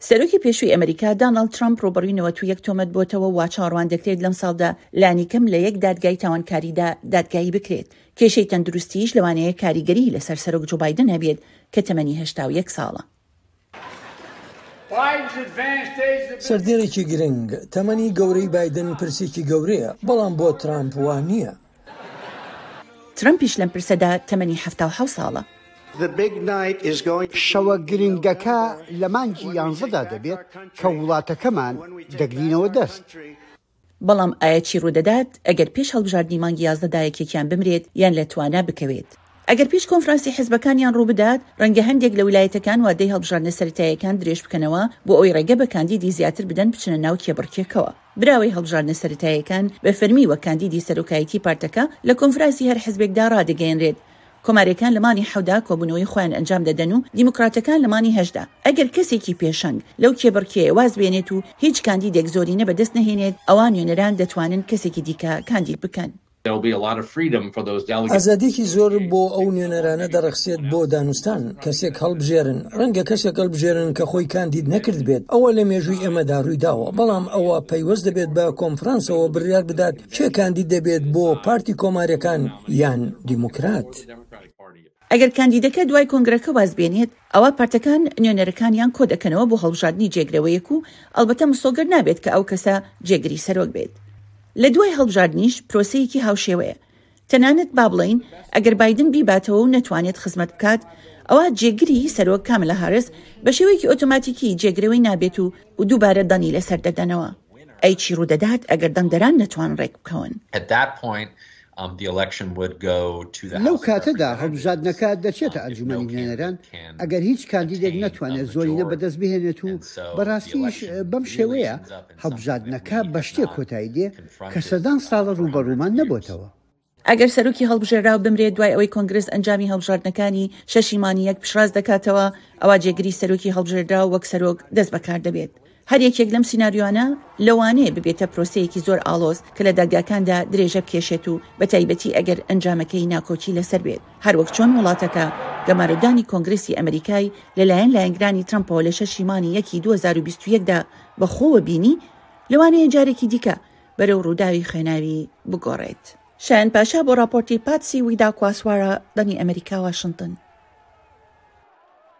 سەرۆکی پێشووی ئەمریکا داناڵد ترەمپ ڕووبەڕووی نەوەت و یەک تۆمەت بۆتەوە و چاوەڕوان دەکرێت لەم ساڵدا لانیکەم لە یەک دادگای تاوانکاریدا دادگایی بکرێت. کێشەی تەندروستییش لەوانەیە کاریگەریی لەسەر سەرۆک جۆ بایدن هەبێت کە تەمەنی هەشتا و یەک ساڵە. سەردێڕێکی گرنگ، تەمەنی گەورەی بایدن پرسێکی گەورەیە، بەڵام بۆ ترەمپ وا نییە. ترەمپیش لەم پرسەدا تەمەنی حەفتا و حەوت ساڵە. شەوە گرنگەکە لە مانگی یانزەدا دەبێت کە وڵاتەکەمان دەگرینەوە دەست. بەڵام ئایە چی ڕوودەدات ئەگەر پێش هەڵبژاردنی مانگی یازدەدا یەکێکیان بمرێت یان لە توانا بکەوێت؟ ئەگەر پێش کۆنفرانسی حزبەکانیان ڕووبدات، ڕەنگە هەندێک لە ویلایەتەکان وادەی هەڵبژاردنە سەرەتاییەکان درێژبکەنەوە بۆ ئەوەی ڕێگە بە کاندیدی زیاتر بدەن بچنە ناو کێبڕکێکەوە. براوەی هەڵبژاردنە سەرەتاییەکان بە فەرمی وەک کاندیدی سەرۆکایەتی پارتەکە لە کۆنفراسی هەر حزبێکدا ڕادەگەیەنرێت. کۆماریەکان لە مانی حەودا کۆبوونەوەی خۆیان ئەنجام دەدەن و دیموکراتەکان لە مانی هەشتدا. ئەگەر کەسێکی پێشەنگ لەو کێبڕکێیە وازبێنێت و هیچ کاندیدێک زۆرینە بەدەستنەهێنێت، ئەوا نوێنەران دەتوانن کەسێکی دیکە کاندید بکەن. ئازادیەکی زۆر بۆ ئەو نوێنەرانە دەڕەخسێت بۆ دانوستان کەسێک هەڵبژێرن ڕەنگە کەسێک هەڵبژێرن کە خۆی کاندید نەکرد بێت ئەوە لە مێژووی ئێمەدا ڕوویداوە بەڵام ئەوە پەیوەست دەبێت بە کۆنفرانسەوە بڕیار بدات کێ کاندید دەبێت بۆ پارتی کۆمارەکان یان دیموکرات. ئەگەر کاندیدەکە دوای کۆنگرەکە وازبێنێت، ئەوا پارتەکان نوێنەرەکانیان کۆدەکەنەوە بۆ هەڵبژاردنی جێگرەوەیەک و ئەڵبەتە مسۆگەر نابێت کە ئەو کەسە جێگری سەرۆک بێت. لە دوای هەڵبژاردنیش پرۆسەیەکی هاوشێوەیە. تەنانەت با بڵێین ئەگەر بایدن بیباتەوە و نەتوانێت خزمەت بکات، ئەوا جێگری سەرۆک کاملا هارس بە شێوەیەکی ئۆتۆماتیکی جێگرەوەی نابێت و دووبارە دانی لەسەر دەدەنەوە. ئەی چی ڕوودەدات ئەگەر دەنگدەران نەتوان ڕێکبکەون؟ لەو کاتەدا هەڵبژادنەکە دەچێتە ئەنجومەنی نوێنەران ئەگەر هیچ کاندیدێک نەتوانێت زۆرینە بەدەست بهێنێت و بەڕاستیش بەم شێوەیە هەڵبژادنەکە بە شتێک کۆتایی دێ کە سەدان ساڵە ڕووبەڕوومان نەبۆتەوە. ئەگەر سەرۆکی هەڵبژێراو بمرێت دوای ئەوەی کۆنگرس ئەنجامی هەڵبژاردنەکانی شەشی مانگی یەک پشتڕاست دەکاتەوە، ئەوا جێگری سەرۆکی هەڵبژێردراو وەک سەرۆک دەست بەکار دەبێت. هەر یەکێک لەم سیناریۆانە لەوانەیە ببێتە پرۆسەیەکی زۆر ئاڵۆز کە لە دادگاکاندا درێژە بکێشێت و بەتایبەتی ئەگەر ئەنجامەکەی ناکۆکی لەسەر بێت، هەروەک چۆن وڵاتەکە گەمارۆدانی کۆنگرسی ئەمریکای لەلایەن لایەنگرانی ترەمپەوە لە شەشی مانگی یەکی دوو هەزار و بیست و یەک دا بەخۆوە بینی، لەوانەیە جارێکی دیکە بەرەو ڕووداوی خوێناوی بگۆڕێت. شایان پاشا بۆ ڕاپۆرتی پاتسی ویداکواسوارا بەنی ئەمریکا واشنتن.